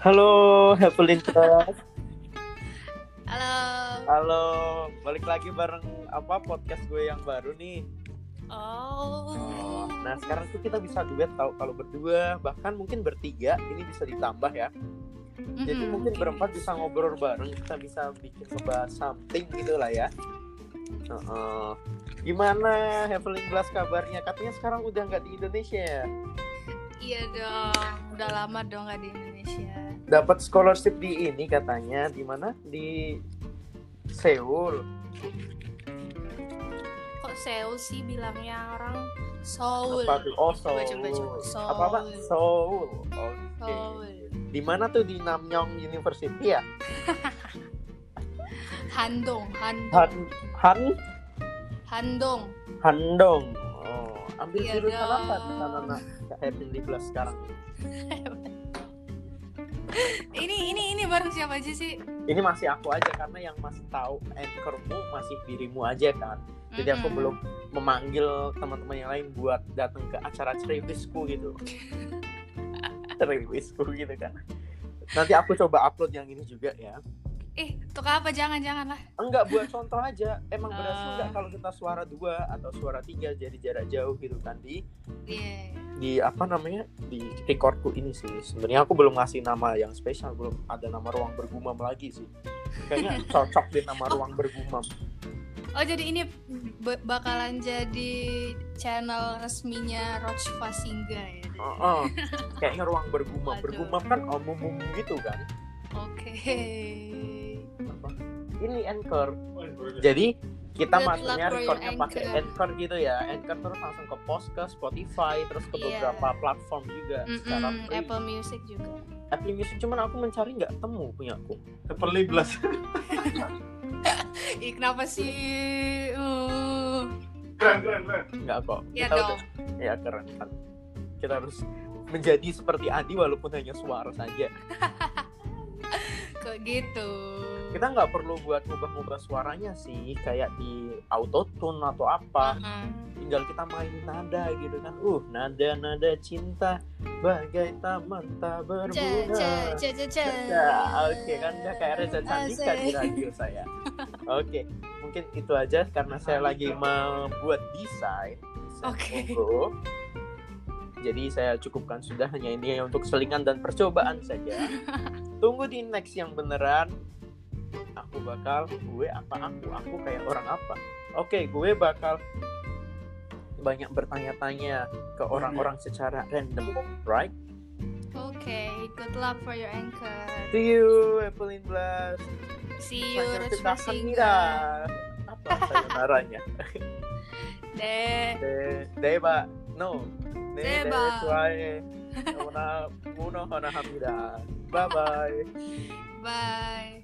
Halo, Evelyn. Halo. Halo, balik lagi bareng apa podcast gue yang baru nih. Oh. Nah, sekarang tuh kita bisa duet tahu kalau berdua, bahkan mungkin bertiga, ini bisa ditambah ya. Jadi Mm-mm, mungkin berempat bisa ngobrol bareng, kita bisa bikin ngebahas something gitu lah ya. Heeh. Gimana Evelyn Blas kabarnya? Katanya sekarang udah nggak di Indonesia ya? Iya dong. Udah lama dong gak di Indonesia. Dapat scholarship di ini katanya, di mana? Di Seoul. Kok Seoul sih bilangnya orang Seoul. Apa tuh? Oh, Seoul. Coba, coba, coba. Apa apa? Seoul. Seoul. Oke. Seoul. Di mana tuh di Namyong University ya? Handong, Handong, Han Han Handong. Handong. Oh, ambil Iya jurusan apa di sana nak? Di Blas sekarang. Ini ini ini bareng siapa aja sih? Ini masih aku aja karena yang masih tahu anchormu masih dirimu aja kan. Jadi aku Mm-mm. belum memanggil teman-teman yang lain buat datang ke acara ceriwisku gitu. ceriwisku gitu kan. Nanti aku coba upload yang ini juga ya. Eh, untuk apa? Jangan jangan lah. Enggak buat contoh aja. Emang berasa Ah. enggak kalau kita suara dua atau suara tiga jadi jarak jauh gitu kan di Iya. di apa namanya di recordku ini sih. Sebenarnya aku belum ngasih nama yang spesial, belum ada nama ruang bergumam lagi sih. Kayaknya cocok deh nama ruang bergumam. Oh jadi ini bakalan jadi channel resminya Roach Fasinga ya? Heeh. Kayaknya ruang bergumam. Bergumam kan omum gitu kan. Oke. Apa? Ini anchor. Jadi kita Good masuknya luck for your recordnya pakai Anchor. gitu ya. Anchor terus langsung ke post ke Spotify terus ke Iya. beberapa platform juga secara Mm-mm, free. Apple Music juga. Apple Music cuman aku mencari nggak temu punya aku. Apple 15 Ih kenapa sih? Uh. keren keren keren Nggak kok. Ya Kita dong. udah- ya keren kan. Kita harus menjadi seperti Adi walaupun hanya suara saja. Kok gitu? Kita nggak perlu buat ngubah-ngubah suaranya sih kayak di autotune atau apa. Uh-uh. Tinggal kita main nada gitu kan. Uh, nada-nada cinta bagai taman tak berbunga. Ya, oke kan udah kayak Reza Candika di Asik. radio saya. Oke, mungkin itu aja karena saya lagi membuat desain. Oke. logo. Jadi saya cukupkan sudah hanya ini untuk selingan dan percobaan saja. Tunggu di next yang beneran. Aku bakal gue apa aku aku kayak orang apa. Oke, gue bakal banyak bertanya-tanya ke orang-orang secara random, right? Oke, good luck for your anchor. See you, Evelyn Blas. See you, Sayonara. Fasinga. Apa sayonaranya? Deh. De, deba, no. Ne, Deba. de, suae. Muna, muno, hana, hamida. Bye bye. Bye.